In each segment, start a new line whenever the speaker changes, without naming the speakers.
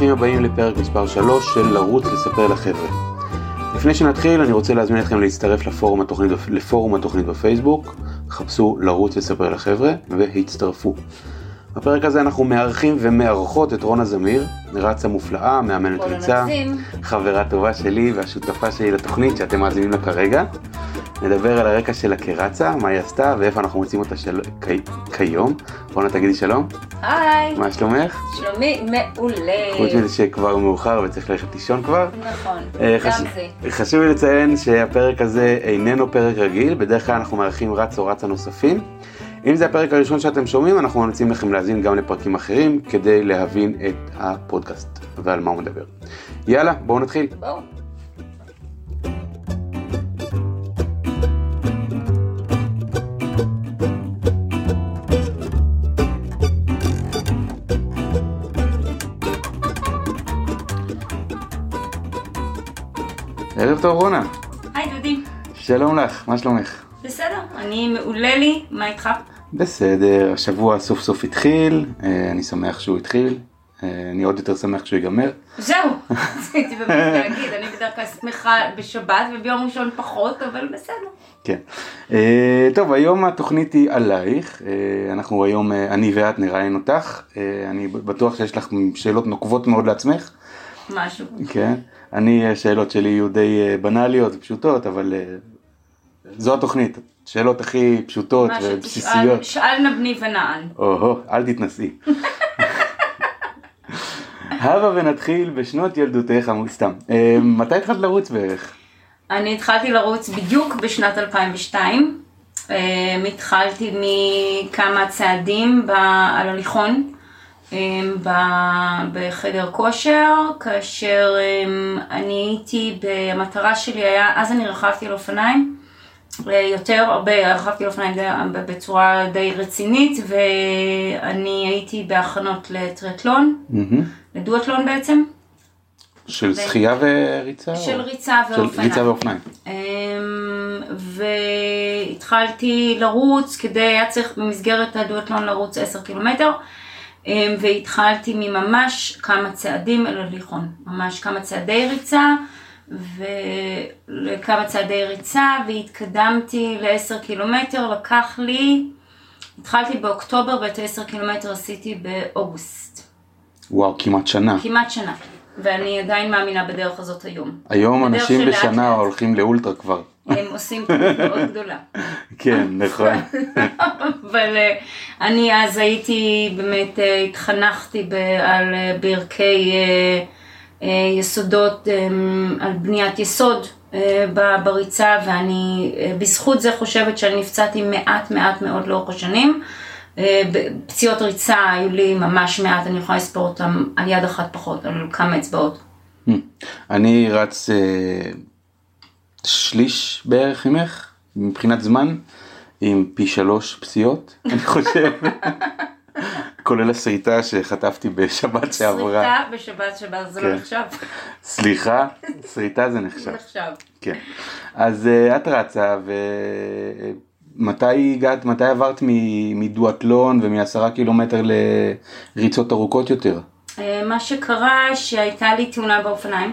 וברוכים הבאים לפרק מספר 3 של לרוץ לספר לחבר'ה. לפני שנתחיל אני רוצה להזמין אתכם להצטרף לפורום התוכנית, לפורום התוכנית בפייסבוק, חפשו לרוץ לספר לחבר'ה והצטרפו. בפרק הזה אנחנו מארחים ומארחות את רונה זמיר, רצה מופלאה, מאמנת ריצה, חברה טובה שלי והשותפה שלי לתוכנית שאתם מאזינים לה כרגע. נדבר על הרקע שלה כרצה, מה היא עשתה ואיפה אנחנו מוצאים אותה של... כ... כיום. רונה תגידי שלום.
היי.
מה שלומך?
שלומי מעולה.
חוץ מזה שכבר מאוחר וצריך ללכת לישון כבר.
נכון,
אה,
גם
חש...
זה.
חשוב לי לציין שהפרק הזה איננו פרק רגיל, בדרך כלל אנחנו מארחים רץ או רצה נוספים. אם זה הפרק הראשון שאתם שומעים, אנחנו ממליצים לכם להאזין גם לפרקים אחרים, כדי להבין את הפודקאסט ועל מה הוא מדבר. יאללה, בואו נתחיל.
בואו.
ערב טוב רונה,
היי דודי.
שלום לך, מה שלומך?
בסדר, אני מעולה לי, מה איתך?
בסדר, השבוע סוף סוף התחיל, אה, אני שמח שהוא התחיל, אה, אני עוד יותר שמח שהוא ייגמר.
זהו, רציתי באמת להגיד, אני בדרך כלל שמחה בשבת וביום ראשון פחות, אבל בסדר.
כן. אה, טוב, היום התוכנית היא עלייך, אנחנו היום, אני ואת נראיין אותך, אני בטוח שיש לך שאלות נוקבות מאוד לעצמך,
משהו.
כן. אני, השאלות שלי יהיו די אה, בנאליות ופשוטות, אבל אה, זו התוכנית, שאלות הכי פשוטות ובסיסיות.
שאל נא בני ונען.
או-הו, אל תתנסי. הבה ונתחיל בשנות ילדותך, עמוד סתם. אה, מתי התחלת לרוץ בערך?
אני התחלתי לרוץ בדיוק בשנת 2002. אה, התחלתי מכמה צעדים על הליכון אה, בחדר כושר, כאשר אה, אני הייתי, המטרה שלי היה, אז אני רכבתי על אופניים, אה, יותר הרבה, רכבתי על אופניים בצורה די רצינית, ואני הייתי בהכנות לטריאטלון,
מהמם.
לדואטלון בעצם,
של שחייה וריצה?
של
או-
ריצה
של
ואופניים.
ריצה ואופניים.
אמ, והתחלתי לרוץ כדי, היה צריך במסגרת הדואטלון לרוץ 10 קילומטר, אמ, והתחלתי מממש כמה צעדים אל הליכון, ממש כמה צעדי ריצה, ולכמה צעדי ריצה, והתקדמתי ל-10 קילומטר, לקח לי, התחלתי באוקטובר ואת ה-10 קילומטר עשיתי באוגוסט,
וואו, כמעט שנה.
כמעט שנה, ואני עדיין מאמינה בדרך הזאת היום.
היום אנשים בשנה
לאט.
הולכים לאולטרה כבר.
הם עושים טעות מאוד גדולה.
כן, נכון.
אבל אה, אני אז הייתי, באמת אה, התחנכתי על אה, ברכי יסודות, אה, על בניית יסוד בריצה, ואני בזכות זה חושבת שאני נפצעתי מעט מעט מאוד לאורך השנים. פציעות ריצה היו לי ממש מעט, אני יכולה לספור אותם על יד אחת פחות, על כמה אצבעות.
אני רץ שליש בערך ממך, מבחינת זמן, עם פי שלוש פציעות, אני חושב. כולל השריטה שחטפתי בשבת שעברה.
שריטה בשבת שבת זה
כן.
לא נחשב.
סליחה, שריטה זה נחשב.
נחשב.
כן. אז uh, את רצה, ומתי הגעת, מתי עברת מדואטלון ומעשרה קילומטר לריצות ארוכות יותר?
אה, מה שקרה שהייתה לי תאונה באופניים.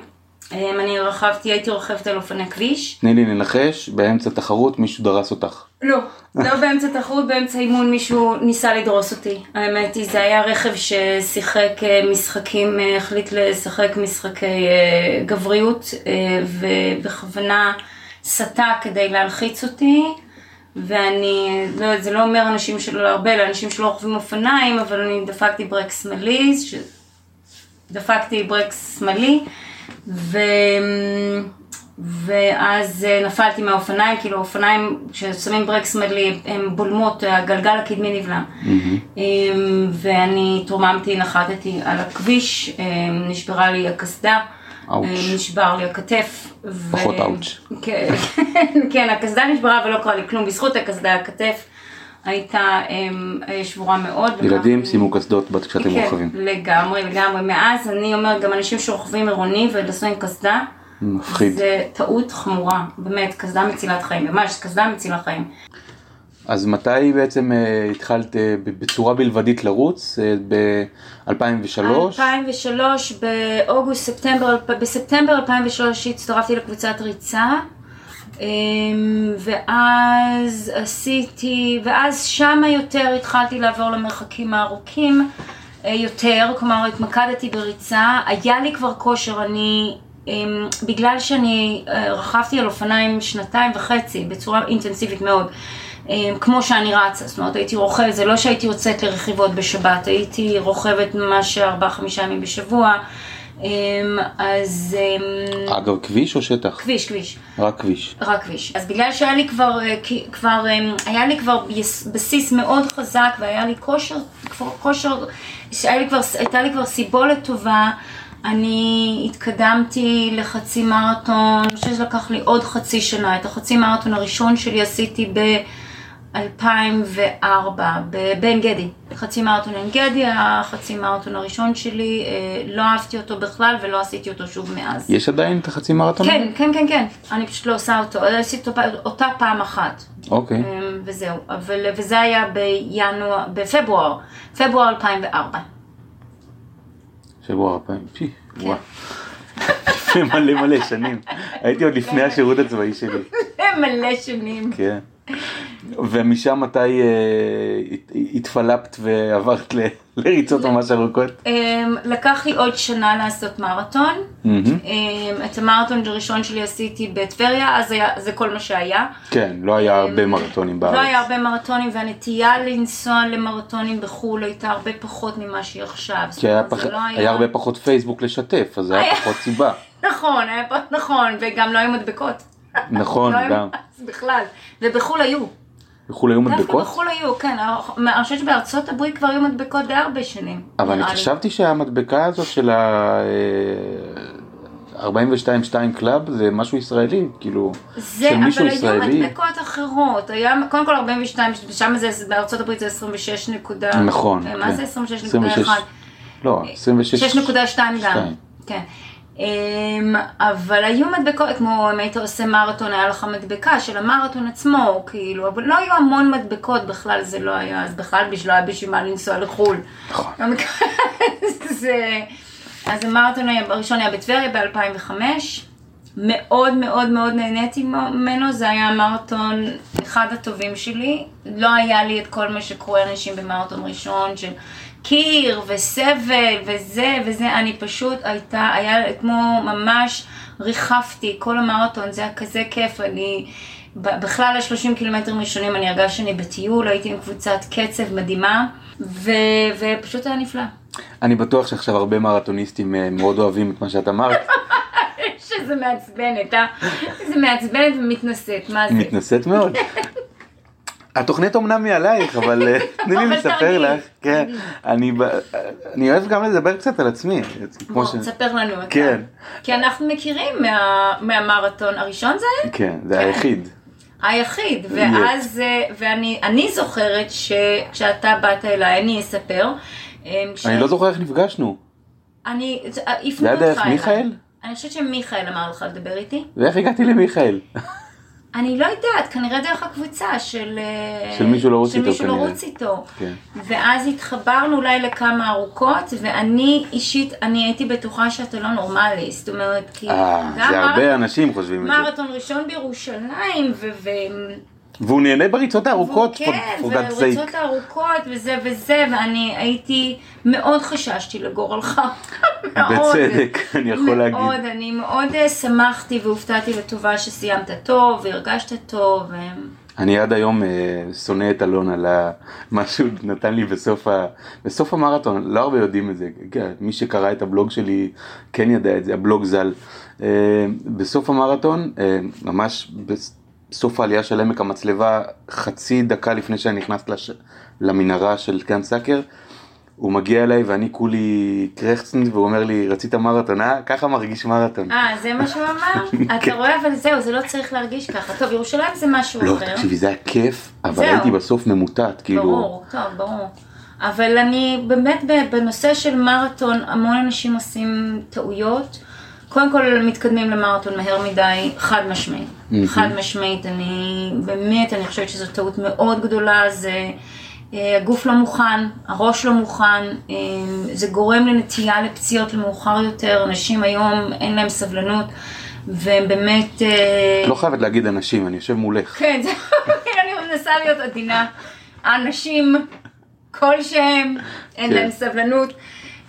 אה, אני רכבתי, הייתי רוכבת על אופני כביש.
תני לי לנחש, באמצע תחרות מישהו דרס אותך.
לא, לא באמצע תחרות, באמצע אימון מישהו ניסה לדרוס אותי. האמת היא, זה היה רכב ששיחק אה, משחקים, אה, החליט לשחק משחקי אה, גבריות, ובכוונה סטה כדי להלחיץ אותי. ואני, לא, זה לא אומר אנשים שלא הרבה, אלא אנשים שלא רוכבים אופניים, אבל אני דפקתי ברק שמאלי, ש... דפקתי ברק שמאלי, ו... ואז אה, נפלתי מהאופניים, כאילו האופניים, כששמים ברק שמאלי, הם בולמות, הגלגל הקדמי נבלם. אמ, ואני התרוממתי, נחתתי על הכביש, אמ, נשברה לי הקסדה. אמ, נשבר לי הכתף. ו-
פחות אאוץ'.
כן, כן, הקסדה נשברה ולא קרה לי כלום, בזכות הקסדה הכתף הייתה אמ, שבורה מאוד.
ילדים, שימו קסדות כשאתם
כן,
רוכבים.
לגמרי, לגמרי. מאז אני אומרת, גם אנשים שרוכבים עירוני ולשים קסדה,
מפחיד.
זה טעות חמורה, באמת, קסדה מצילת חיים, ממש, קסדה מצילה חיים.
אז מתי בעצם אה, התחלת אה, ב- בצורה בלבדית לרוץ? אה, ב-2003?
2003, באוגוסט, ספטמבר, בספטמבר 2003 הצטרפתי לקבוצת ריצה. אמ, ואז עשיתי, ואז שמה יותר התחלתי לעבור למרחקים הארוכים אה, יותר, כלומר התמקדתי בריצה, היה לי כבר כושר, אני, אמ, בגלל שאני אה, רכבתי על אופניים שנתיים וחצי בצורה אינטנסיבית מאוד, אמ, כמו שאני רצה, זאת אומרת הייתי רוכבת, זה לא שהייתי יוצאת לרכיבות בשבת, הייתי רוכבת ממש 4-5 ימים בשבוע, אז אמ,
אגב, כביש או שטח?
כביש, כביש.
רק כביש.
רק כביש. אז בגלל שהיה לי כבר, אה, כבר, אה, היה לי כבר יס- בסיס מאוד חזק והיה לי כושר, כבר כושר, שהיה לי כבר, הייתה לי כבר סיבולת טובה, אני התקדמתי לחצי מרתון, אני חושבת שלקח לי עוד חצי שנה, את החצי מרתון הראשון שלי עשיתי ב-2004 בעין גדי, חצי מרתון עין גדי, החצי מרתון הראשון שלי, אה, לא אהבתי אותו בכלל ולא עשיתי אותו שוב מאז.
יש עדיין את החצי מרתון?
כן, כן, כן, כן, אני פשוט לא עושה אותו, עשיתי אותו, אותה פעם אחת,
אוקיי.
אמ, וזהו, אבל, וזה היה בינואר, בפברואר, פברואר 2004.
שבוע הפעם. פי,
כן.
וואו. לפני מלא מלא שנים. הייתי עוד לפני השירות הצבאי שלי.
מלא שנים.
כן. ומשם מתי אה, הת- התפלפת ועברת ל- לריצות ממש ארוכות?
אמ, לקח לי עוד שנה לעשות מרתון. אמ, את המרתון הראשון שלי עשיתי בטבריה, אז היה, זה כל מה שהיה.
כן, לא היה הרבה מרתונים בארץ.
לא היה הרבה מרתונים, והנטייה לנסוע למרתונים בחו"ל הייתה הרבה פחות ממה שהיא עכשיו.
כי היה, פח...
זה לא
היה הרבה פחות פייסבוק לשתף, אז היה
היה-
פחות סיבה.
נכון, היה נכון, וגם לא היו מדבקות.
נכון,
לא
גם.
בכלל. ובחול היו.
בחו"ל היו
דווקא
מדבקות?
בחול היו, כן. אני חושבת שבארצות הברית כבר היו מדבקות די הרבה שנים.
אבל אני. חשבתי שהמדבקה הזאת של ה... 42-2 Club זה משהו ישראלי, כאילו,
זה,
של מישהו
אבל היו
ישראלי.
מדבקות אחרות, היה, קודם כל 42, שם זה, בארצות הברית זה 26 נקודה,
נכון,
אה, מה
כן.
זה 26
26.
נקודה 1?
לא, 26...
6.2 גם. כן. אמ, אבל היו מדבקות, כמו אם היית עושה מרתון, היה לך מדבקה של המרתון עצמו, כאילו, אבל לא היו המון מדבקות, בכלל זה לא היה, אז בכלל בשביל לא היה בשביל מה לנסוע לחו"ל.
נכון.
אז המרתון הראשון היה בטבריה ב-2005, מאוד מאוד מאוד נהניתי ממנו, זה היה המרתון אחד הטובים שלי, לא היה לי את כל מה שקורה לאנשים במרתון ראשון של קיר וסבל וזה וזה, אני פשוט הייתה, היה כמו ממש ריחפתי כל המרתון, זה היה כזה כיף, אני... בכלל ה-30 קילומטרים ראשונים אני הרגשתי שאני בטיול, הייתי עם קבוצת קצב מדהימה, ו- ופשוט היה נפלא.
אני בטוח שעכשיו הרבה מרתוניסטים אה, מאוד אוהבים את מה שאת אמרת.
שזה מעצבנת, אה? זה מעצבנת ומתנשאת, מה זה?
מתנשאת מאוד. התוכנית אמנם היא עלייך, אבל אה, תני לי לספר לך, כן. אני אוהב גם לדבר קצת על עצמי,
בוא. תספר לנו אתה.
כן.
כי אנחנו מכירים מה- מהמרתון הראשון זה היה?
כן, זה היחיד.
היחיד, ואז, אה, ואני אני זוכרת שכשאתה באת אליי, אני אספר. אה,
אני לא זוכר איך נפגשנו,
אני,
זה
הפנו
היה
אותך
דרך
אליי.
מיכאל?
אני חושבת שמיכאל אמר לך לדבר איתי.
ואיך הגעתי למיכאל?
אני לא יודעת, כנראה דרך הקבוצה של... אה,
של מישהו לרוץ
של
איתו,
מישהו
כנראה.
לרוץ איתו.
כן.
ואז התחברנו אולי לכמה ארוכות, ואני אישית, אני הייתי בטוחה שאתה לא נורמלי, זאת אומרת, כי...
אה, זה הרבה אנשים חושבים את זה.
מרתון ראשון בירושלים, ו... ו...
והוא נהנה בריצות הארוכות,
כן,
for God's sake.
וריצות ארוכות וזה וזה, ואני הייתי, מאוד חששתי לגורלך.
בצדק, אני יכול להגיד.
מאוד, אני מאוד אה, שמחתי והופתעתי לטובה שסיימת טוב, והרגשת טוב. ו...
אני עד היום אה, שונא את אלון על מה שהוא נתן לי בסוף, ה... בסוף המרתון, לא הרבה יודעים את זה, כן, מי שקרא את הבלוג שלי כן ידע את זה, הבלוג ז"ל. אה, בסוף המרתון, ממש בסוף העלייה של עמק המצלבה, חצי דקה לפני שאני נכנס לש... למנהרה של גן סאקר, הוא מגיע אליי ואני כולי קרחצן והוא אומר לי רצית מרתון אה? ככה מרגיש מרתון.
אה, זה מה שהוא אמר? אתה רואה, אבל זהו, זה לא צריך להרגיש ככה. טוב, ירושלים זה משהו
לא,
אחר.
תקשיבי, זה היה כיף, אבל
זהו.
הייתי בסוף ממוטט, כאילו...
ברור, טוב, ברור. אבל אני באמת בנושא של מרתון, המון אנשים עושים טעויות, קודם כל מתקדמים למרתון מהר מדי, חד משמעית.
מהמם.
חד משמעית, אני באמת, אני חושבת שזו טעות מאוד גדולה, זה אה, הגוף לא מוכן, הראש לא מוכן, אה, זה גורם לנטייה לפציעות למאוחר יותר, אנשים היום אין להם סבלנות, והם באמת... אה,
לא חייבת להגיד אנשים, אני יושב מולך.
כן, זה- אני מנסה להיות עדינה. האנשים כלשהם, אין
כן.
להם סבלנות.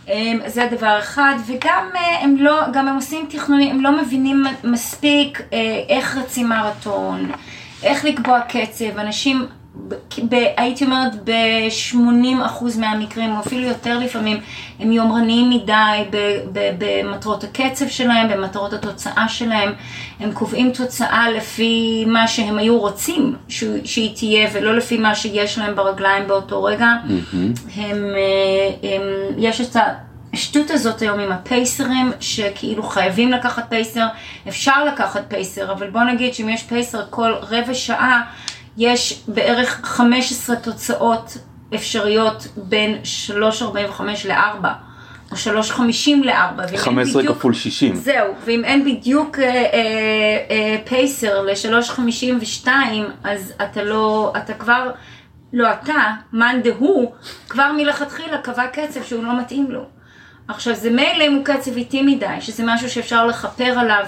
אמ, זה הדבר אחד, וגם אה, הם לא, גם הם עושים תכנונים, הם לא מבינים מספיק אה, איך רצים מרתון, איך לקבוע קצב, אנשים, ב, הייתי אומרת ב-80% מהמקרים, או אפילו יותר לפעמים, הם יומרניים מדי ב, ב, במטרות הקצב שלהם, במטרות התוצאה שלהם, הם קובעים תוצאה לפי מה שהם היו רוצים שהוא- שהיא תהיה, ולא לפי מה שיש להם ברגליים באותו רגע. הם, אה, הם, יש את השטות הזאת היום עם הפייסרים, שכאילו חייבים לקחת פייסר, אפשר לקחת פייסר, אבל בוא נגיד שאם יש פייסר כל רבע שעה, יש בערך 15 תוצאות אפשריות בין 3.45 ל-4. או 3.50 ל-4.
15 כפול 60.
זהו, ואם אין בדיוק אה, אה, אה, פייסר ל-3.52, אז אתה לא, אתה כבר, לא אתה, מאן דהוא, כבר מלכתחילה קבע קצב שהוא לא מתאים לו. עכשיו זה מילא אם הוא קצב איטי מדי, שזה משהו שאפשר לכפר עליו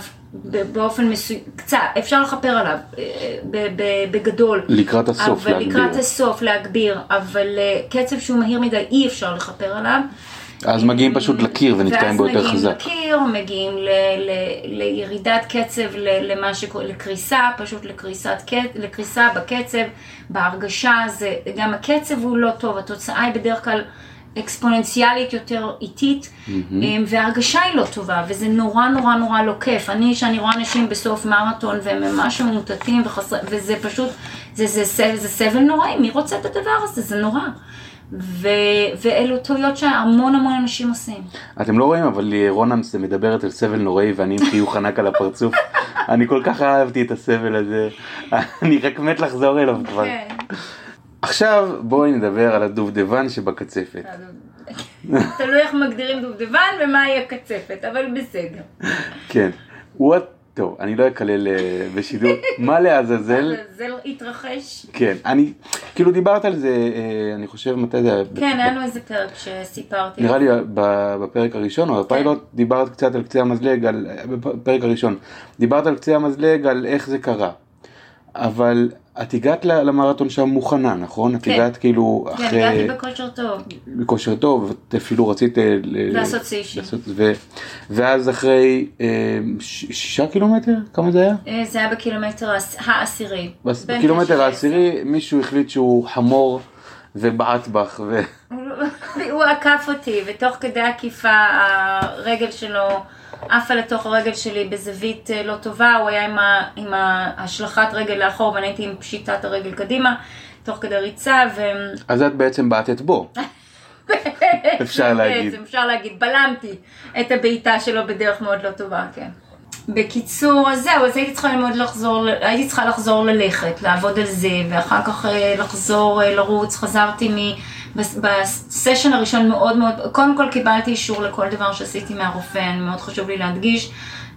באופן מסוים, קצת, אפשר לכפר עליו אה, ב- ב- בגדול.
לקראת הסוף,
אבל
להגביר.
לקראת הסוף להגביר, אבל אה, קצב שהוא מהיר מדי אי אפשר לכפר עליו.
אז מגיעים פשוט לקיר ונתקעים בו יותר
ואז
חזק.
מגיעים לקיר, מגיעים ל, ל, לירידת קצב, ל, למה שקוראים, לקריסה, פשוט לקריסת, לקריסה בקצב, בהרגשה, זה, גם הקצב הוא לא טוב, התוצאה היא בדרך כלל אקספוננציאלית יותר איטית, אמ, וההרגשה היא לא טובה, וזה נורא נורא נורא לא כיף. אני, שאני רואה אנשים בסוף מרתון והם ממש ממוטטים וחסר, וזה פשוט, זה, זה, זה, זה סבל נוראי, מי רוצה את הדבר הזה? זה נורא. ו, ואלו טעויות שהמון המון אנשים עושים.
אתם לא רואים, אבל זה מדברת על סבל נוראי ואני עם חיוך ענק על הפרצוף. אני כל כך אהבתי את הסבל הזה. אני רק מת לחזור אליו כבר.
כן.
עכשיו בואי נדבר על הדובדבן שבקצפת.
תלוי איך מגדירים דובדבן ומהי הקצפת, אבל בסדר.
כן. טוב, אני לא אקלל אה, בשידור. מה לעזאזל?
זה התרחש.
כן, אני, כאילו דיברת על זה, אה, אני חושב, מתי זה היה?
כן, היה לנו איזה פרק שסיפרתי.
נראה לי ב- בפרק הראשון או בפיילוט דיברת קצת על קצה המזלג, בפרק הראשון, דיברת על קצה המזלג, על איך זה קרה. אבל את הגעת למרתון שם מוכנה, נכון? את
כן.
הגעת כאילו
כן,
אחרי,
הגעתי בכושר טוב.
בכושר טוב, את אפילו רצית ל-
לעשות סיישן.
לעשות- ו- ואז אחרי אה, ש- שישה קילומטר, כמה זה היה?
אה, זה היה בקילומטר העש- העשירי.
בס- בקילומטר העשירי מישהו החליט שהוא חמור ובעט בך, ו...
הוא עקף אותי, ותוך כדי עקיפה הרגל שלו עפה לתוך הרגל שלי בזווית אה, לא טובה, הוא היה עם, ה, עם השלכת רגל לאחור ואני הייתי עם פשיטת הרגל קדימה, תוך כדי ריצה, ו...
אז את בעצם בעטת בו. אפשר להגיד.
אפשר להגיד, בלמתי את הבעיטה שלו בדרך מאוד לא טובה, כן. בקיצור, אז זהו, אז הייתי צריכה ללמוד לחזור, הייתי צריכה לחזור ללכת, לעבוד על זה, ואחר כך אה, לחזור אה, לרוץ, חזרתי מ... בס- בסשן הראשון מאוד מאוד, קודם כל קיבלתי אישור לכל דבר שעשיתי מהרופא, אני מאוד חשוב לי להדגיש,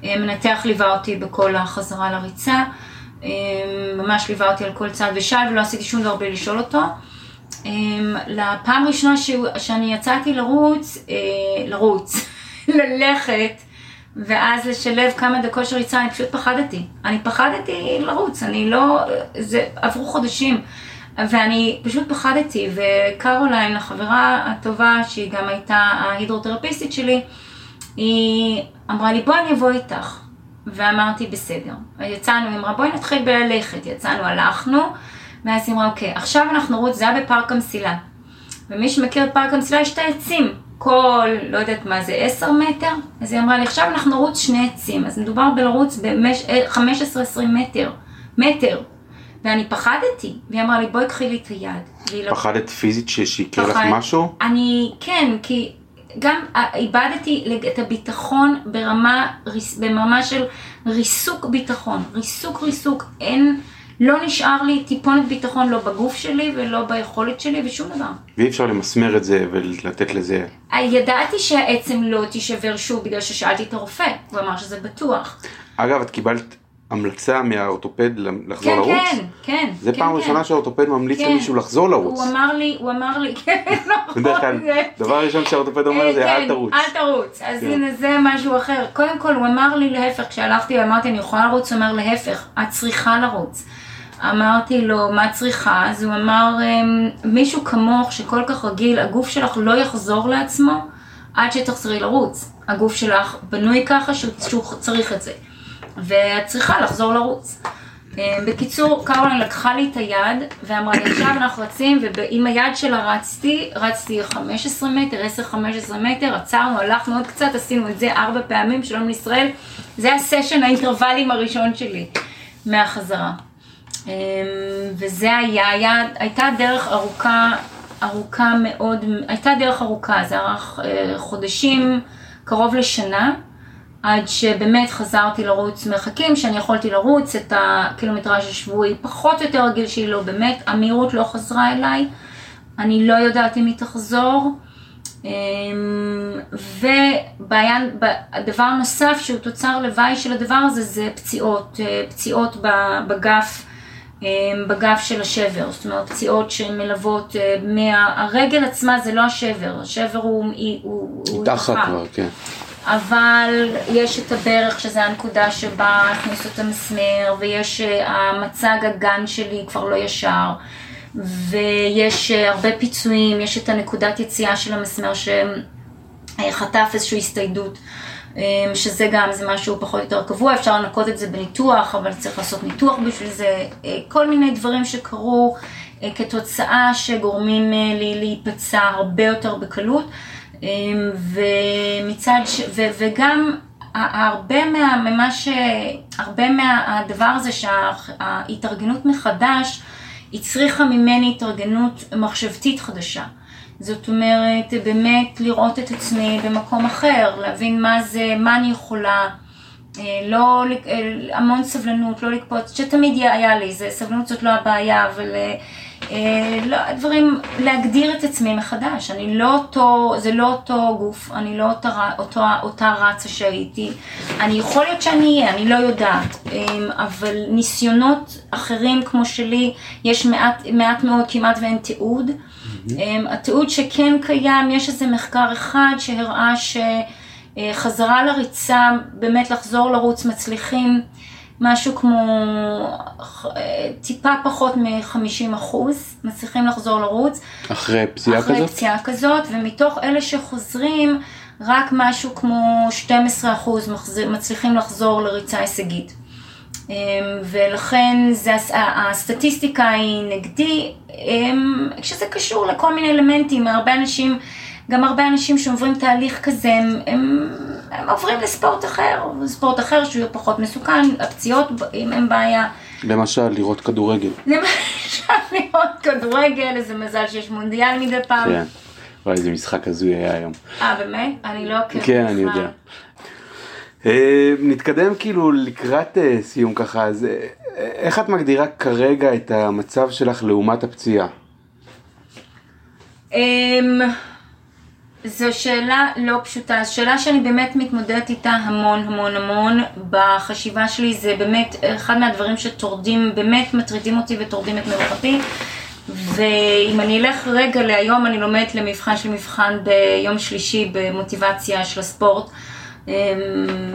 אה, מנתח ליווה אותי בכל החזרה לריצה, ממש ליווה אותי על כל צעד ושעל, ולא עשיתי שום דבר בלי לשאול אותו. לפעם ראשונה שהוא- שאני יצאתי לרוץ, לרוץ, ללכת, ואז לשלב כמה דקות של ריצה, אני פשוט פחדתי. אני פחדתי לרוץ, אני לא, זה, עברו חודשים, ואני פשוט פחדתי, וקרוליין, החברה הטובה, שהיא גם הייתה ההידרותרפיסטית שלי, היא אמרה לי, בואי אני אבוא איתך. ואמרתי, בסדר. יצאנו, היא אמרה, בואי נתחיל בללכת. יצאנו, הלכנו, ואז היא אמרה, אוקיי, עכשיו אנחנו נרוץ, זה היה בפארק המסילה. ומי שמכיר את פארק המסילה, יש את העצים. כל, לא יודעת מה זה, 10 מטר? אז היא אמרה לי, עכשיו אנחנו נרוץ שני עצים. אז מדובר בלרוץ ב-15-20 מטר. מטר. ואני פחדתי, והיא אמרה לי, בואי קחי לי את היד. לקחה-
פחדת פיזית ש- שיקרה לך משהו?
אני, כן, כי גם ה- איבדתי את הביטחון ברמה, ברמה של ריסוק ביטחון. ריסוק ריסוק, אין, לא נשאר לי טיפונת ביטחון לא בגוף שלי ולא ביכולת שלי ושום דבר.
ואי אפשר למסמר את זה ולתת לזה...
ידעתי שהעצם לא תישבר שוב בגלל ששאלתי את הרופא, הוא אמר שזה בטוח.
אגב, את קיבלת המלצה מהאורתופד לחזור
כן,
לרוץ?
כן, כן.
זה
כן,
פעם
כן.
ראשונה שהאורתופד ממליץ
כן.
למישהו לחזור לרוץ.
הוא אמר לי, הוא אמר לי, כן, נכון.
בדרך כלל,
זה-
דבר ראשון שהאורתופד אומר זה
כן,
אל תרוץ.
אל תרוץ. אז
כן.
הנה זה משהו אחר. קודם כל הוא אמר לי להפך, כשהלכתי אמרתי אני יכולה לרוץ, הוא אמר להפך, את צריכה לרוץ. אמרתי לו, מה צריכה? אז הוא אמר, "אמ, מישהו כמוך שכל כך רגיל, הגוף שלך לא יחזור לעצמו עד שתחזרי לרוץ. הגוף שלך בנוי ככה שהוא, צריך את זה. ואת צריכה לחזור לרוץ. אה, בקיצור, קרוליין לקחה לי את היד ואמרה לי עכשיו אנחנו רצים ועם היד שלה רצתי, רצתי 15 מטר, 10-15 מטר, עצרנו, הלכנו עוד קצת, עשינו את זה ארבע פעמים, שלום לישראל, זה הסשן האינטרוולים הראשון שלי מהחזרה. אה, וזה היה, היה, הייתה דרך ארוכה, ארוכה מאוד, הייתה דרך ארוכה, זה ארך אה, חודשים, קרוב לשנה. עד שבאמת חזרתי לרוץ מרחקים, שאני יכולתי לרוץ את הקילומטראז' השבועי פחות או יותר רגיל שהיא לא באמת, המהירות לא חזרה אליי, אני לא יודעת אם היא תחזור. אמ, והדבר נוסף שהוא תוצר לוואי של הדבר הזה זה פציעות, אה, פציעות בגף, אמ, בגף של השבר, זאת אומרת פציעות שמלוות, אה, מה, הרגל עצמה זה לא השבר, השבר הוא, הוא, הוא,
איתך. כבר, כן.
אבל יש את הברך, שזה הנקודה שבה הכניסו את המסמר, ויש אה, המצג הגן שלי כבר לא ישר, ויש אה, הרבה פיצויים, יש את הנקודת יציאה של המסמר שחטף איזושהי הסתיידות, שזה גם, זה משהו פחות או יותר קבוע, אפשר לנקות את זה בניתוח, אבל צריך לעשות ניתוח בשביל זה, אה, כל מיני דברים שקרו אה, כתוצאה שגורמים אה, לי להיפצע הרבה יותר בקלות. אמ, ומצד ש... ו... וגם הרבה מה... ממה ש... הרבה מהדבר הזה שההתארגנות מחדש הצריכה ממני התארגנות מחשבתית חדשה. זאת אומרת, באמת לראות את עצמי במקום אחר, להבין מה זה, מה אני יכולה, אה, לא, אה, המון סבלנות, לא לקפוץ, שתמיד היה לי, זה, סבלנות זאת לא הבעיה, אבל אה, לא, דברים, להגדיר את עצמי מחדש, אני לא אותו, זה לא אותו גוף, אני לא אותה, אותו, אותה רצה שהייתי, אני יכול להיות שאני אהיה, אני לא יודעת, אה, אבל ניסיונות אחרים כמו שלי, יש מעט, מעט מאוד, כמעט ואין תיעוד. אמ, התיעוד שכן קיים, יש איזה מחקר אחד שהראה שחזרה לריצה, באמת לחזור לרוץ מצליחים משהו כמו אה, טיפה פחות מ-50 אחוז, מצליחים לחזור לרוץ.
אחרי פציעה
אחרי
כזאת?
פציעה כזאת, ומתוך אלה שחוזרים, רק משהו כמו 12 אחוז מצליחים לחזור לריצה הישגית. אמ, ולכן זה, הסטטיסטיקה היא נגדי, אמ, כשזה קשור לכל מיני אלמנטים, הרבה אנשים, גם הרבה אנשים שעוברים תהליך כזה, הם, הם, הם עוברים לספורט אחר, ספורט אחר שהוא פחות מסוכן, הפציעות הם, הם בעיה.
למשל, לראות כדורגל.
למשל לראות כדורגל, איזה מזל שיש מונדיאל מדי פעם.
כן. וואי, איזה משחק הזוי היה היום.
אה, באמת? אני לא עוקבת
כן, אני. יודע. אה, נתקדם כאילו לקראת אה, סיום ככה, אז אה, איך את מגדירה כרגע את המצב שלך לעומת הפציעה?
אמ, זו שאלה לא פשוטה, שאלה שאני באמת מתמודדת איתה המון המון המון בחשיבה שלי, זה באמת אחד מהדברים שטורדים, באמת מטרידים אותי וטורדים את מנוחתי. ואם אני אלך רגע להיום, אני לומדת למבחן של מבחן ביום שלישי במוטיבציה של הספורט. אמ,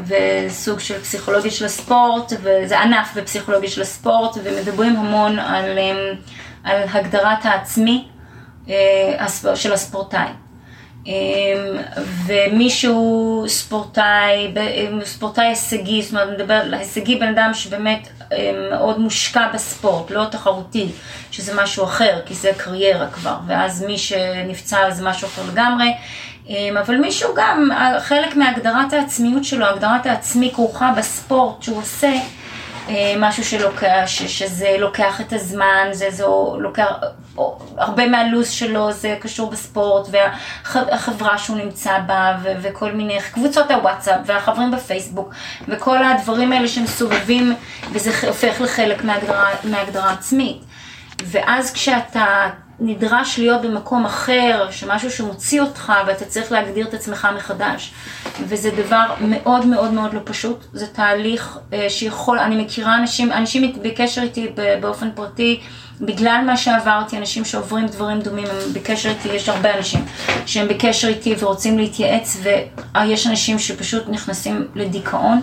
וסוג של פסיכולוגיה של הספורט, וזה ענף בפסיכולוגיה של הספורט, ומדברים המון על, אמ, על הגדרת העצמי אה, של הספורטאי. אמ, ומישהו ספורטאי, ספורטאי הישגי, זאת אומרת, מדבר על הישגי בן אדם שבאמת אמ, מאוד מושקע בספורט, לא תחרותי, שזה משהו אחר, כי זה קריירה כבר, ואז מי שנפצע זה משהו אחר לגמרי. אמ, אבל מישהו גם, חלק מהגדרת העצמיות שלו, הגדרת העצמי כרוכה בספורט שהוא עושה, אה, משהו שלוקח, ש, שזה לוקח את הזמן, זה, זה לוקח, הרבה מהלו"ז שלו זה קשור בספורט והחברה שהוא נמצא בה ו, וכל מיני קבוצות הוואטסאפ והחברים בפייסבוק וכל הדברים האלה שמסובבים וזה הופך לחלק מהגדרה, מהגדרה עצמית. ואז כשאתה נדרש להיות במקום אחר, שמשהו שמוציא אותך ואתה צריך להגדיר את עצמך מחדש. וזה דבר מאוד מאוד מאוד לא פשוט, זה תהליך אה, שיכול, אני מכירה אנשים, אנשים בקשר איתי באופן פרטי, בגלל מה שעברתי, אנשים שעוברים דברים דומים, הם בקשר איתי, יש הרבה אנשים שהם בקשר איתי ורוצים להתייעץ, ויש אנשים שפשוט נכנסים לדיכאון.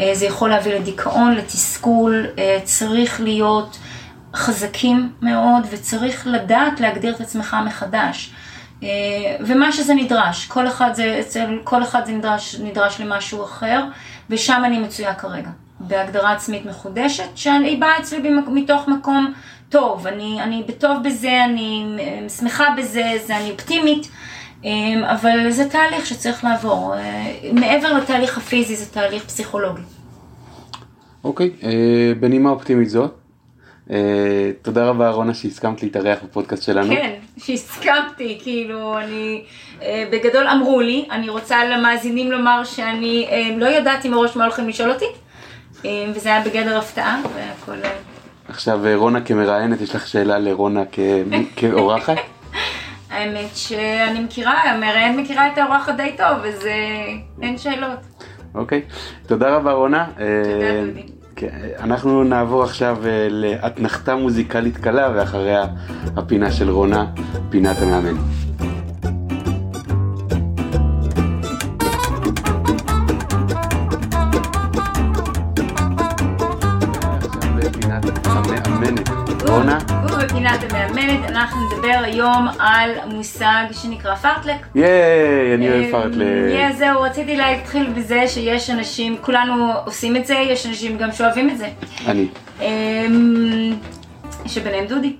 אה, זה יכול להביא לדיכאון, לתסכול, אה, צריך להיות חזקים מאוד וצריך לדעת להגדיר את עצמך מחדש. אה, ומה שזה נדרש, כל אחד זה, אצל כל אחד זה נדרש, נדרש למשהו אחר, ושם אני מצויה כרגע, בהגדרה עצמית מחודשת, שאני באה אצלי מתוך מקום טוב, אני, אני בטוב בזה, אני שמחה בזה, זה, אני אופטימית, אה, אבל זה תהליך שצריך לעבור. אה, מעבר לתהליך הפיזי, זה תהליך פסיכולוגי.
אוקיי, okay, בנימה אופטימית זאת, אה, תודה רבה רונה שהסכמת להתארח בפודקאסט שלנו.
כן, שהסכמתי, כאילו אני, אה, בגדול אמרו לי, אני רוצה למאזינים לומר שאני אה, לא ידעתי מראש מה הולכים לשאול אותי, וזה היה בגדר הפתעה והכל...
עכשיו רונה כמראיינת, יש לך שאלה לרונה כאורחת?
האמת שאני מכירה, המראיינת מכירה את האורחת די טוב, אז אין שאלות.
אוקיי, תודה רבה רונה.
תודה דודי.
כן, אנחנו נעבור עכשיו אה, לאתנחתה מוזיקלית קלה ואחריה הפינה של רונה, פינת המאמן.
היום על מושג שנקרא פארטלק.
ייי, אני אוהב פארטלק.
ייי, זהו, רציתי להתחיל בזה שיש אנשים, כולנו עושים את זה, יש אנשים גם שאוהבים את זה.
אני.
אמ, שביניהם דודי.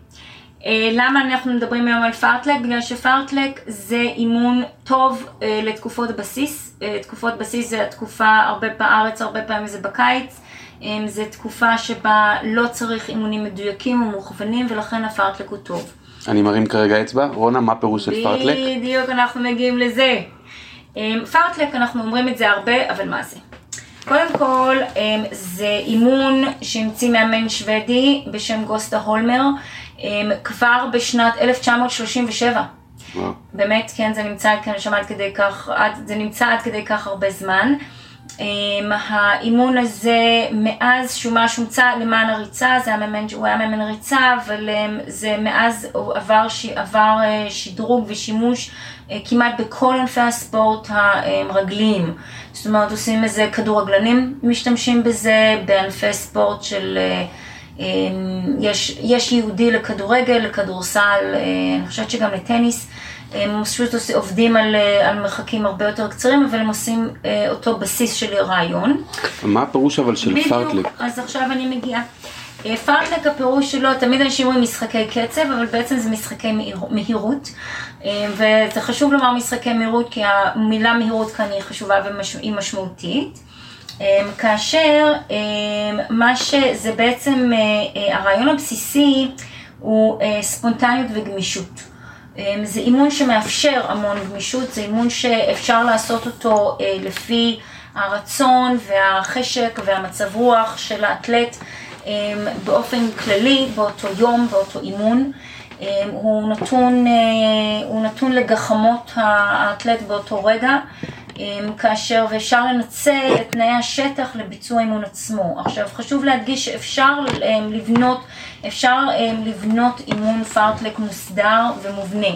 אה, למה אנחנו מדברים היום על פארטלק? בגלל שפארטלק זה אימון טוב אה, לתקופות בסיס. אה, תקופות בסיס זה התקופה הרבה בארץ, הרבה פעמים זה בקיץ. זו תקופה שבה לא צריך אימונים מדויקים ומוכוונים ולכן הפארטלק הוא טוב.
אני מרים כרגע אצבע. רונה, מה פירוש של פארטלק?
בדיוק, אנחנו מגיעים לזה. פארטלק, אנחנו אומרים את זה הרבה, אבל מה זה? קודם כל, זה אימון שהמציא מאמן שוודי בשם גוסטה הולמר כבר בשנת 1937. וואו. באמת, כן, זה נמצא, כן, שמעת כדי כך, זה נמצא עד כדי כך הרבה זמן. Um, האימון הזה, מאז שהוא מה שהומצא למען הריצה, זה המאמן, הוא היה מאמן ריצה, אבל um, זה מאז הוא עבר, ש, עבר uh, שדרוג ושימוש uh, כמעט בכל ענפי הספורט הרגליים. זאת אומרת, עושים איזה כדורגלנים משתמשים בזה, בענפי ספורט של... Uh, um, יש, יש יהודי לכדורגל, לכדורסל, uh, אני חושבת שגם לטניס. הם פשוט עובדים על, אה, על מרחקים הרבה יותר קצרים, אבל הם עושים אה, אותו בסיס של רעיון.
מה הפירוש אבל של בדיוק?
בדיוק, אז עכשיו אני מגיעה. אה, פארטלק הפירוש שלו, תמיד אנשים אומרים משחקי קצב, אבל בעצם זה משחקי מהירות. וזה חשוב לומר משחקי מהירות, כי המילה מהירות כאן היא חשובה והיא משמעותית. כאשר מה שזה בעצם, הרעיון הבסיסי הוא ספונטניות וגמישות. אמ, זה אימון שמאפשר המון גמישות, זה אימון שאפשר לעשות אותו אה, לפי הרצון והחשק והמצב רוח של האתלט אמ, באופן כללי, באותו יום, באותו אימון. הוא נתון, אה, הוא נתון לגחמות האתלט באותו רגע, כאשר ואפשר לנצל את תנאי השטח לביצוע אימון עצמו. עכשיו חשוב להדגיש שאפשר לבנות אפשר um, לבנות אימון פארטלק מוסדר ומובנה.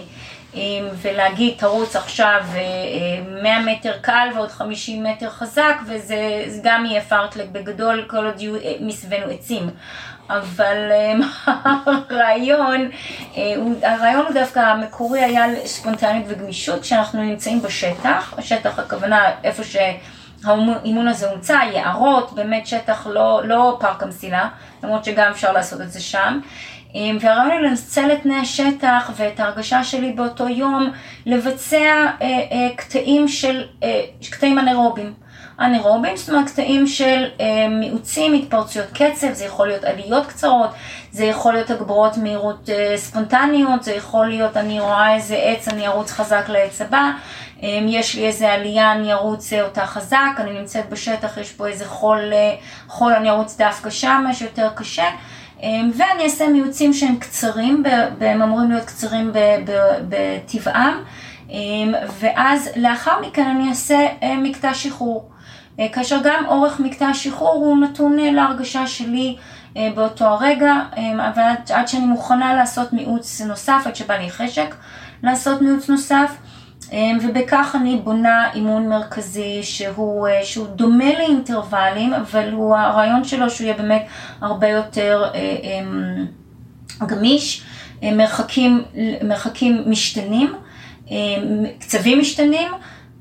ולהגיד תרוץ עכשיו uh, uh, 100 מטר קל ועוד 50 מטר חזק וזה גם יהיה פארטלק בגדול כל עוד יהיו uh, מסביבנו עצים. אבל um, הרעיון, uh, הרעיון הוא דווקא המקורי היה ספונטניות וגמישות כשאנחנו נמצאים בשטח, השטח הכוונה איפה ש... האימון הזה הומצא, יערות, באמת שטח לא, לא פארק המסילה, למרות שגם אפשר לעשות את זה שם. אמ, והרעיון הוא לנצל את תנאי השטח ואת ההרגשה שלי באותו יום, לבצע אה, אה, קטעים של, אה, קטעים אנאירובים. אנאירובים, זאת אומרת קטעים של אה, מיעוצים, התפרצויות קצב, זה יכול להיות עליות קצרות, זה יכול להיות הגברות מהירות אה, ספונטניות, זה יכול להיות אני רואה איזה עץ, אני ארוץ חזק לעץ הבא, אה, יש לי איזה עלייה, אני ארוץ אה, אותה חזק, אני נמצאת בשטח, יש פה איזה חול, אה, חול אני ארוץ דווקא שם, משהו יותר קשה. אמ, ואני אעשה מיעוצים שהם קצרים, והם אמורים להיות קצרים בטבעם, אמ, ואז לאחר מכן אני אעשה אה, מקטע שחרור. אה, כאשר גם אורך מקטע השחרור הוא נתון אה, להרגשה שלי באותו הרגע, אבל עד שאני מוכנה לעשות מיעוץ נוסף, עד שבא לי חשק לעשות מיעוץ נוסף, ובכך אני בונה אימון מרכזי שהוא, אה, שהוא דומה לאינטרוולים, אבל הוא, הרעיון שלו שהוא יהיה באמת הרבה יותר אה, אמ, גמיש, אה, מרחקים, מרחקים משתנים, קצבים משתנים.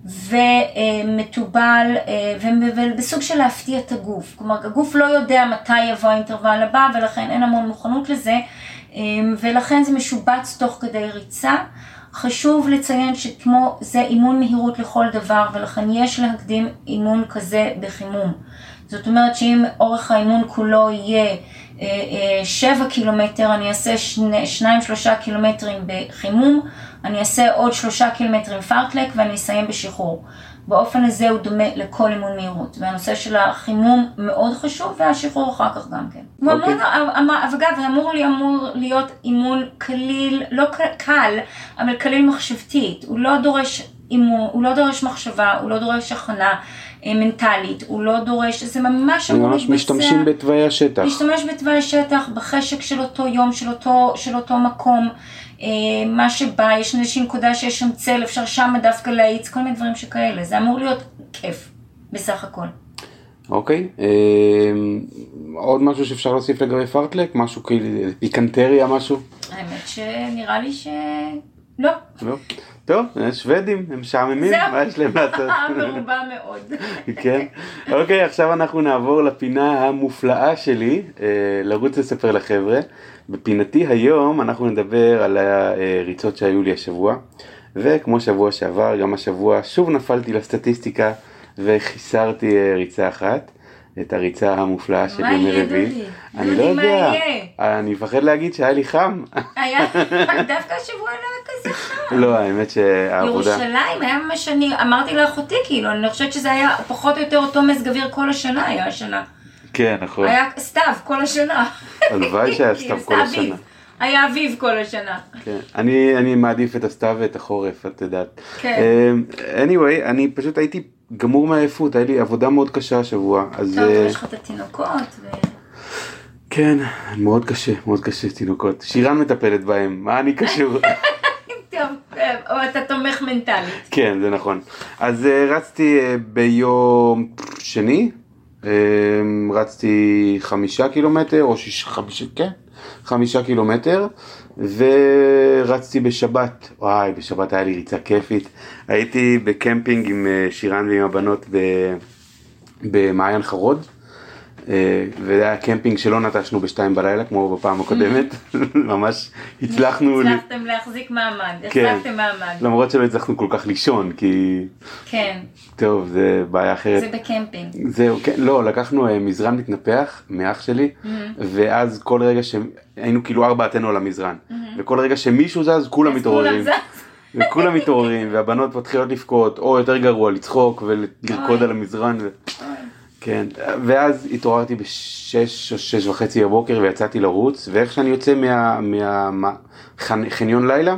ומתובל ובסוג של להפתיע את הגוף. כלומר, הגוף לא יודע מתי יבוא האינטרוול הבא ולכן אין המון מוכנות לזה ולכן זה משובץ תוך כדי ריצה. חשוב לציין שכמו זה אימון מהירות לכל דבר ולכן יש להקדים אימון כזה בחימום. זאת אומרת שאם אורך האימון כולו יהיה 7 אה, אה, קילומטר, אני אעשה 2-3 קילומטרים בחימום, אני אעשה עוד 3 קילומטרים פארטלק ואני אסיים בשחרור. באופן הזה הוא דומה לכל אימון מהירות, והנושא של החימום מאוד חשוב, והשחרור אחר כך גם כן. Okay. אוקיי. אגב, זה אמור, לי, אמור להיות אימון קליל, לא קל, אבל קליל מחשבתית, הוא לא דורש אימון, הוא לא דורש מחשבה, הוא לא דורש הכנה. אה, מנטלית, הוא לא דורש, זה ממש
אמור להתבצע. ממש משתמשים בתוואי השטח.
להשתמש בתוואי השטח, בחשק של אותו יום, של אותו, של אותו מקום. אה, מה שבא, יש איזושהי נקודה שיש שם צל, אפשר שם דווקא להאיץ, כל מיני דברים שכאלה. זה אמור להיות כיף, בסך הכל.
אוקיי, אה, עוד משהו שאפשר להוסיף לגבי פארטלק? משהו כאילו פיקנטריה, משהו?
האמת שנראה לי ש... לא.
לא. טוב, שוודים, הם משעממים, מה יש להם לעשות?
מרובה מאוד.
כן. אוקיי, עכשיו אנחנו נעבור לפינה המופלאה שלי, אה, לרוץ לספר לחבר'ה. בפינתי היום אנחנו נדבר על הריצות שהיו לי השבוע, וכמו שבוע שעבר, גם השבוע שוב נפלתי לסטטיסטיקה וחיסרתי אה, ריצה אחת. את הריצה המופלאה של ימי רביעי.
אני לא יודע,
אני מפחד להגיד שהיה לי חם.
היה, דווקא השבוע לא היה כזה חם.
לא, האמת שהעבודה...
ירושלים היה ממש, אני אמרתי לאחותי כאילו, אני חושבת שזה היה פחות או יותר אותו מזג אוויר כל השנה היה השנה.
כן, נכון.
היה סתיו כל השנה.
הלוואי שהיה סתיו כל השנה.
היה אביב כל השנה.
כן, אני, אני מעדיף את הסתיו ואת החורף, את יודעת. כן. Um, anyway, אני פשוט הייתי גמור מעייפות, היה לי עבודה מאוד קשה השבוע, אז...
טוב, יש לך את התינוקות ו...
כן, מאוד קשה, מאוד קשה תינוקות. שירן מטפלת בהם, מה אני קשור?
טוב, או אתה תומך מנטלית.
כן, זה נכון. אז uh, רצתי ביום שני, רצתי חמישה קילומטר, או שיש, חמישה, כן, חמישה קילומטר, ורצתי בשבת, וואי, בשבת היה לי ריצה כיפית. הייתי בקמפינג עם אה, שירן ועם הבנות במעיין חרוד. אה, וזה היה קמפינג שלא נטשנו בשתיים בלילה כמו בפעם הקודמת, ממש הצלחנו...
הצלחתם להחזיק מעמד, כן. החזקתם מעמד.
למרות שלא הצלחנו כל כך לישון, כי...
כן.
טוב, זה בעיה אחרת.
זה בקמפינג.
זהו, כן, לא, לקחנו אה, מזרן מתנפח מאח שלי, ואז כל רגע שהיינו כאילו ארבעתנו על המזרן, וכל רגע שמישהו זז כולם מתעוררים. וכולם מתעוררים, והבנות מתחילות לבכות, או יותר גרוע, לצחוק ולרקוד על המזרן. כן, ואז התעוררתי בשש או שש וחצי בבוקר ויצאתי לרוץ, ואיך שאני יוצא מהחניון מה, לילה,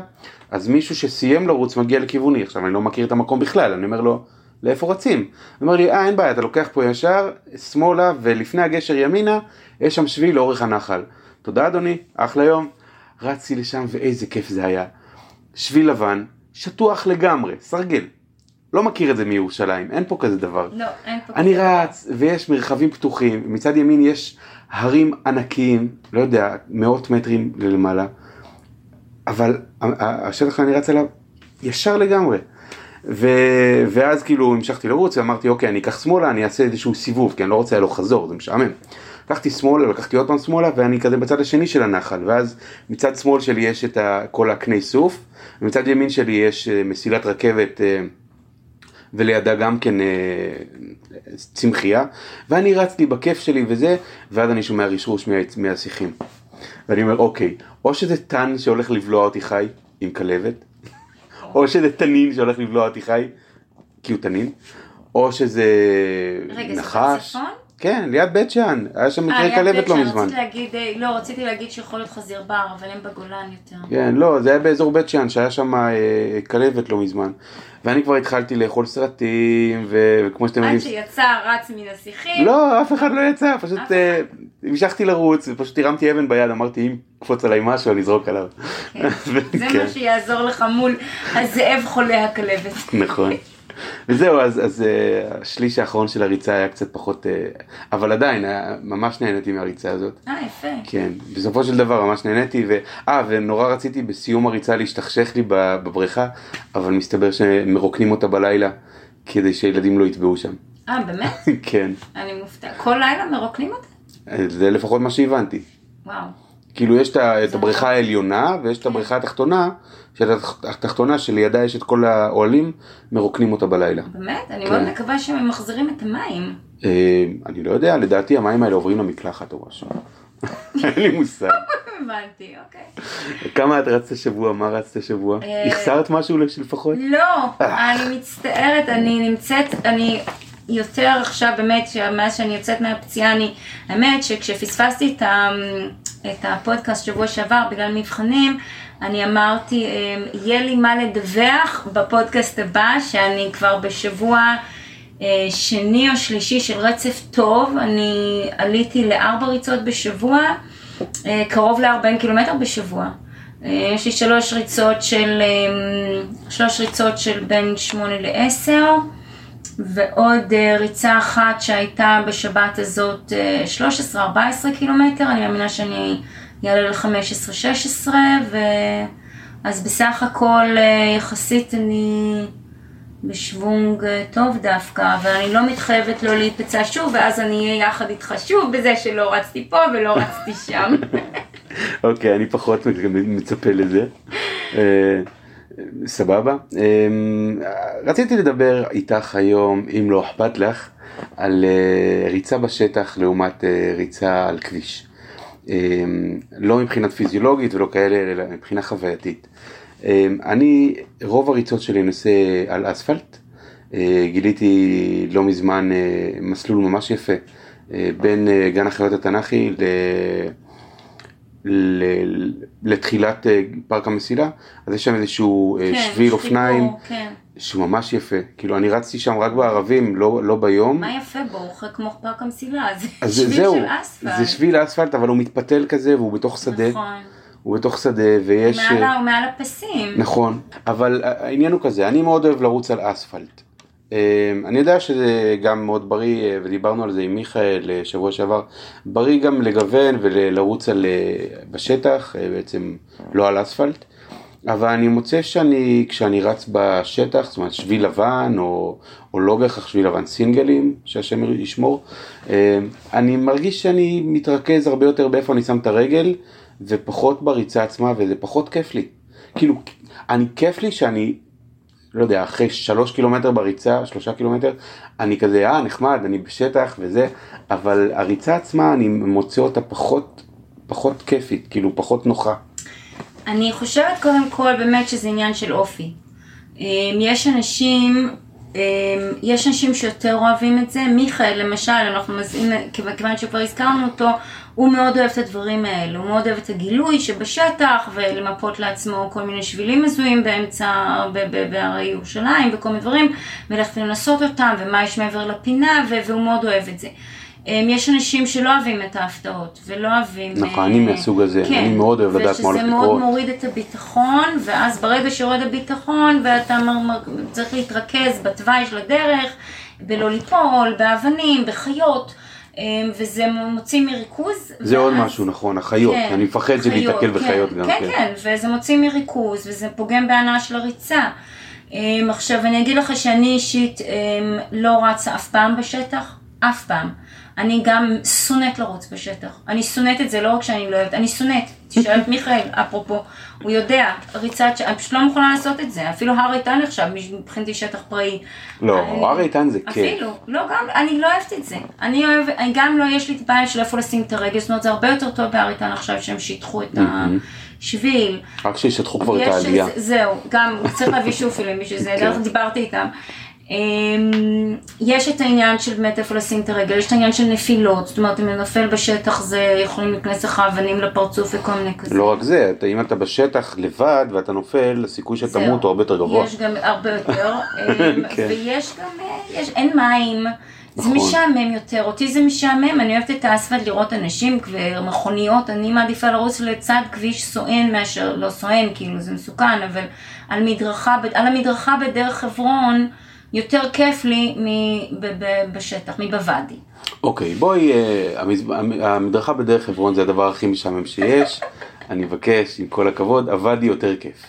אז מישהו שסיים לרוץ מגיע לכיווני, עכשיו אני לא מכיר את המקום בכלל, אני אומר לו, לאיפה רצים? הוא אומר לי, אה אין בעיה, אתה לוקח פה ישר, שמאלה, ולפני הגשר ימינה, יש שם שביל לאורך הנחל. תודה אדוני, אחלה יום. רצתי לשם ואיזה כיף זה היה. שביל לבן, שטוח לגמרי, סרגל. לא מכיר את זה מירושלים, אין פה כזה דבר.
לא, אין פה
כזה דבר. אני רץ, ויש מרחבים פתוחים, מצד ימין יש הרים ענקיים, לא יודע, מאות מטרים למעלה, אבל השטח שאני רץ עליו ישר לגמרי. ו... ואז כאילו המשכתי לרוץ ואמרתי אוקיי אני אקח שמאלה אני אעשה איזשהו סיבוב כי אני לא רוצה הלוך חזור זה משעמם. לקחתי שמאלה לקחתי עוד פעם שמאלה ואני כזה בצד השני של הנחל ואז מצד שמאל שלי יש את כל הקני סוף ומצד ימין שלי יש אה, מסילת רכבת אה, ולידה גם כן אה, צמחייה, ואני רצתי בכיף שלי וזה, ואז אני שומע רשרוש מה- מהשיחים. ואני אומר, אוקיי, או שזה טן שהולך לבלוע אותי חי עם כלבת, או שזה תנין שהולך לבלוע אותי חי, כי הוא תנין, או שזה
רגע, זה
נחש. כן, ליד בית שאן, היה שם
אה,
מקרה
ליד
כלבת לא מזמן.
אה, לא, רציתי להגיד שיכול להיות חזיר בר, אבל הם בגולן יותר.
כן, לא, זה היה באזור בית שאן, שהיה שם אה, כלבת לא מזמן. ואני כבר התחלתי לאכול סרטים, ו- וכמו שאתם
עד
יודעים...
שיצא רץ מן השיחים.
לא, אף אחד לא יצא, פשוט אה, המשכתי לרוץ, ופשוט הרמתי אבן ביד, אמרתי אם יקפוץ עליי משהו אני אזרוק עליו.
כן. זה
כן,
מה שיעזור לך מול הזאב חולה הכלבת.
נכון. וזהו, אז, אז אה, השליש האחרון של הריצה היה קצת פחות, אה, אבל עדיין, היה- ממש נהניתי מהריצה הזאת.
אה, יפה.
כן, בסופו של דבר ממש נהניתי, ו... אה, ונורא רציתי בסיום הריצה להשתכשך לי בבריכה, אבל מסתבר שמרוקנים אותה בלילה, כדי שילדים לא יטבעו שם.
אה, באמת?
כן,
אני מופתע. כל לילה מרוקנים אותה?
זה לפחות מה שהבנתי.
וואו.
כאילו יש את הבריכה העליונה ויש את הבריכה התחתונה, שהתחתונה שלידה יש את כל האוהלים, מרוקנים אותה בלילה.
באמת? אני
כן.
מאוד מקווה שהם מחזירים את המים.
אה, אני לא יודע, לדעתי המים האלה עוברים למקלחת או משהו. אין לי מושג.
הבנתי, אוקיי.
כמה את רצת השבוע? מה רצת השבוע?
אה,
החסרת משהו לפחות?
לא, אני מצטערת, אני נמצאת, אני יותר עכשיו באמת, מאז שאני יוצאת מהפציעה, אני, האמת שכשפספסתי את, ה, את הפודקאסט שבוע שעבר בגלל מבחנים, אני אמרתי, אה, יהיה לי מה לדווח בפודקאסט הבא, שאני כבר בשבוע אה, שני או שלישי של רצף טוב, אני עליתי לארבע ריצות בשבוע, אה, קרוב ל-40 קילומטר בשבוע. אה, יש לי שלוש ריצות של, אה, שלוש ריצות של בין שמונה לעשר, ועוד אה, ריצה אחת שהייתה בשבת הזאת אה, 13-14 קילומטר, אני מאמינה שאני אעלה ל-15-16, אז בסך הכל אה, יחסית אני בשוונג אה, טוב דווקא, אבל אני לא מתחייבת לא להתפצע שוב, ואז אני אהיה יחד איתך שוב בזה שלא רצתי פה ולא רצתי שם.
אוקיי, אני פחות מצפה לזה. סבבה. אה, רציתי לדבר איתך היום, אם לא אכפת לך, על אה, ריצה בשטח לעומת אה, ריצה על כביש. אה, לא מבחינת פיזיולוגית ולא כאלה, אלא מבחינה חווייתית. אה, אני, רוב הריצות שלי נעשה על אספלט. אה, גיליתי לא מזמן מסלול ממש יפה בין גן החיות התנ"כי ל... ל- לתחילת אה, פארק המסילה, אז יש שם איזשהו אה,
כן,
שביל אופניים
כן.
שהוא ממש יפה, כאילו אני רצתי שם רק בערבים, לא, לא ביום,
מה יפה בו? הוא כמו פארק המסילה, זה שביל
זהו,
של אספלט.
זה שביל אספלט אבל הוא מתפתל כזה והוא בתוך שדה,
נכון.
הוא בתוך שדה ויש,
מעל
אה,
מעל הפסים.
נכון, אבל העניין הוא כזה, אני מאוד אוהב לרוץ על אספלט. אה, אני יודע שזה גם מאוד בריא, אה, ודיברנו על זה עם מיכאל אה, שבוע שעבר, בריא גם לגוון ולרוץ על, אה, בשטח, בעצם לא על אספלט, אבל אני מוצא שאני, כשאני רץ בשטח, זאת אומרת שביל לבן, או, או לא בהכרח שביל לבן, סינגלים, שהשם ישמור, אה, אני מרגיש שאני מתרכז הרבה יותר באיפה אני שם את הרגל, ופחות בריצה עצמה, וזה פחות כיף לי. כאילו, אני, כיף לי שאני לא יודע, אחרי שלוש קילומטר בריצה, שלושה קילומטר, אני כזה, אה, נחמד, אני בשטח וזה, אבל הריצה עצמה, אני מוצא אותה פחות, פחות כיפית, כאילו פחות נוחה.
אני חושבת קודם כל באמת שזה עניין של אופי. אמ, יש אנשים, אמ, יש אנשים שיותר אוהבים את זה, מיכאל למשל, אנחנו מזהים, כיוון שכבר הזכרנו אותו, הוא מאוד אוהב את הדברים האלה, הוא מאוד אוהב את הגילוי שבשטח ולמפות לעצמו כל מיני שבילים מזוהים באמצע, בהרי ירושלים וכל מיני דברים, וללכת לנסות אותם ומה יש מעבר לפינה, והוא מאוד אוהב את זה. אמ, יש אנשים שלא אוהבים את ההפתעות, ולא אוהבים...
נכון,
אה,
אני מהסוג הזה, אני מאוד אוהב לדעת מה הולך
ושזה מאוד
לקרות.
מוריד את הביטחון, ואז ברגע שיורד הביטחון, ואתה צריך להתרכז בתוואי של הדרך, בלא ליפול, באבנים, בחיות, וזה מוציא מריכוז.
זה עוד
ואז-
משהו, נכון, החיות,
כן,
אני מפחד שניתקל
כן,
בחיות גם.
כן, כן, וזה מוציא מריכוז, וזה פוגם בהנאה של הריצה. אמ, עכשיו, אני אגיד לך שאני אישית אמ, לא רצה אף פעם בשטח, אף פעם. אני גם שונאת לרוץ בשטח. אני שונאת את זה, לא רק שאני לא אוהבת, אני שונאת. תשאל את מיכאל, אפרופו, הוא יודע, ריצת, ש- אני פשוט לא מוכנה לעשות את זה, אפילו הר איתן נחשב מבחינתי שטח פראי.
לא,
אני-
הר איתן זה כיף.
אפילו, לא גם, אני לא אוהבת את זה. אני אוהבת, אני גם לא, יש לי את הבעיה של איפה לשים את הרגל, זאת אומרת זה הרבה יותר טוב בהר איתן עכשיו שהם שיטחו את השביל.
רק שישטחו כבר את העלייה.
זה- זהו, גם צריך להביא שופלים בשביל זה,
כן.
דרך דיברתי איתם. אמ, יש את העניין של באמת איפה לשים את הרגל, יש את העניין של נפילות, זאת אומרת אם נופל בשטח זה יכולים להיכנס לך אבנים לפרצוף וכל מיני כזה.
לא רק זה, אתה- אם אתה בשטח לבד ואתה נופל, הסיכוי שתמות. הוא הרבה יותר גבוה.
יש גם הרבה יותר, אמ,
כן.
ויש גם, אה, יש, אין מים, זה
נכון.
משעמם יותר, אותי זה משעמם, אני אוהבת את האספלט לראות אנשים ומכוניות, אני מעדיפה לרוץ לצד כביש סואן מאשר לא סואן, כאילו זה מסוכן, אבל על מדרכה, על המדרכה בדרך חברון, יותר כיף לי בשטח, מבוואדי.
אוקיי, בואי, אה, המדרכה בדרך חברון זה הדבר הכי משעמם שיש. אני מבקש, עם כל הכבוד, עבדי יותר כיף.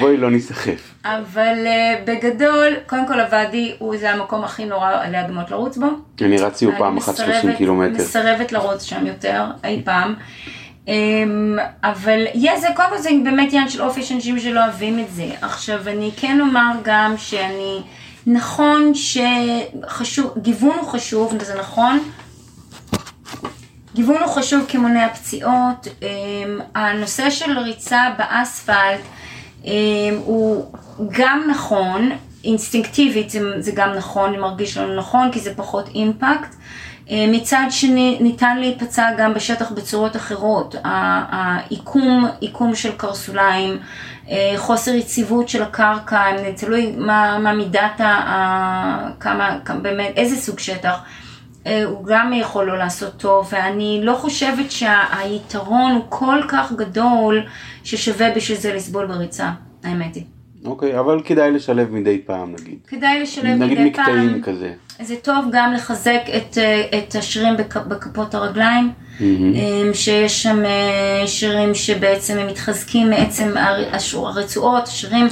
בואי לא ניסחף.
אבל אה, בגדול, קודם כל הוואדי הוא זה המקום הכי נורא להגמות לרוץ בו.
אני רצתי פעם
אני
אחת
מסרבת-
30 קילומטר.
מסרבת לרוץ שם יותר, אי פעם. אמ, אבל יש זה, קודם כל זה באמת עניין של אופי, יש אנשים שלא אוהבים את זה. עכשיו, אני כן אומר גם שאני, נכון שחשוב, גיוון הוא חשוב, זה נכון. גיוון הוא חשוב כמונע פציעות. אמ, הנושא של ריצה באספלט אמ, הוא גם נכון, אינסטינקטיבית זה, גם נכון, מרגיש לנו נכון, כי זה פחות אימפקט. אמ, מצד שני, ניתן להיפצע גם בשטח בצורות אחרות. העיקום, עיקום של קרסוליים, אה, חוסר יציבות של הקרקע, אם תלוי מה, מה מידת. ה- כמה, כמה, באמת, איזה סוג שטח. אה, הוא גם יכול לא לעשות טוב, ואני לא חושבת שהיתרון הוא כל כך גדול ששווה בשביל זה לסבול בריצה, האמת היא.
אוקיי, אבל כדאי לשלב מדי פעם נגיד.
כדאי לשלב
נגיד
מדי
מקטעים
פעם.
כזה.
זה טוב גם לחזק את, אה, את השרירים בכ- בכפות הרגליים, אה, שיש שם אה, שרירים שבעצם הם מתחזקים מעצם הרצועות, השרירים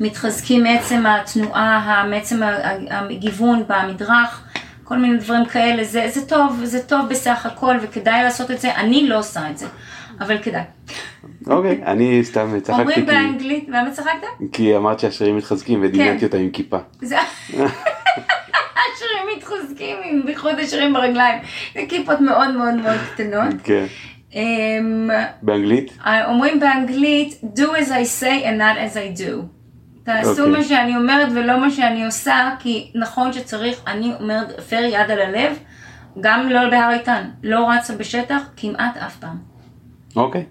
מתחזקים מעצם התנועה, מעצם הגיוון במדרך, כל מיני דברים כאלה, זה, זה טוב, זה טוב בסך הכל וכדאי לעשות את זה, אני לא עושה את זה, אבל כדאי.
אוקיי, אני סתם צחקתי
אומרים באנגלית, למה צחקת?
כי אמרת שהשרירים מתחזקים ודמיינתי
כן.
אותם עם כיפה.
השרירים מתחזקים, עם בייחוד השרירים ברגליים. זה כיפות מאוד מאוד מאוד קטנות.
כן.
אמ,
באנגלית?
אומרים באנגלית, do as I say and not as I do. תעשו
אוקיי.
מה שאני אומרת ולא מה שאני עושה, כי נכון שצריך, אני אומרת, הפר יד על הלב, גם לא בהר איתן, לא רצה בשטח כמעט אף פעם.
אוקיי.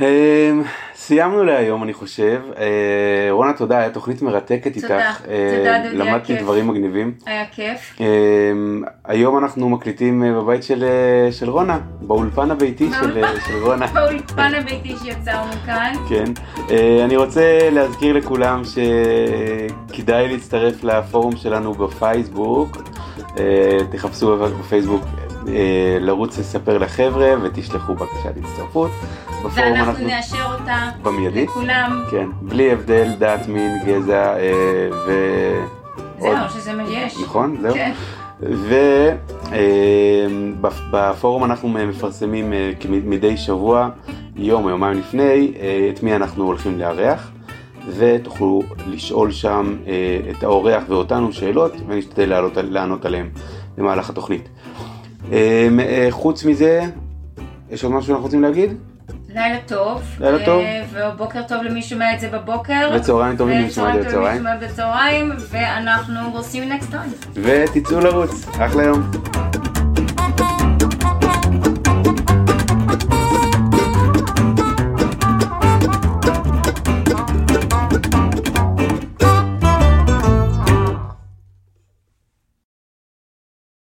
אמ, סיימנו להיום אני חושב. אה, רונה תודה, הייתה תוכנית מרתקת
תודה.
איתך. אה,
תודה, דודי, היה
למדתי
כיף.
דברים מגניבים.
היה כיף.
אמ, היום אנחנו מקליטים אה, בבית של, אה, של רונה, באולפן הביתי של, אה, של רונה.
באולפן הביתי שיצרנו כאן.
כן. אה, אני רוצה להזכיר לכולם שכדאי להצטרף לפורום שלנו בפייסבוק. אה, תחפשו בפייסבוק אה, לרוץ לספר לחבר'ה ותשלחו בקשה להצטרפות.
ואנחנו נאשר אותה
במיידי?
לכולם.
כן, בלי הבדל דת, מין, גזע אה, ו... עוד.
זהו, שזה מה יש.
נכון, זהו.
כן.
ובפורום אנחנו מפרסמים אה, מדי שבוע, יום או יומיים לפני, אה, את מי אנחנו הולכים לארח, ותוכלו לשאול שם אה, את האורח ואותנו שאלות, ונשתדל לענות, לענות עליהם במהלך התוכנית. אה, אה, חוץ מזה, יש עוד משהו שאנחנו רוצים להגיד?
לילה טוב.
לילה טוב.
אה, ובוקר טוב למי שומע את זה בבוקר.
וצהריים טובים למי ששומע את זה בצהריים.
ואנחנו, you next time.
ותצאו לרוץ, אחלה יום.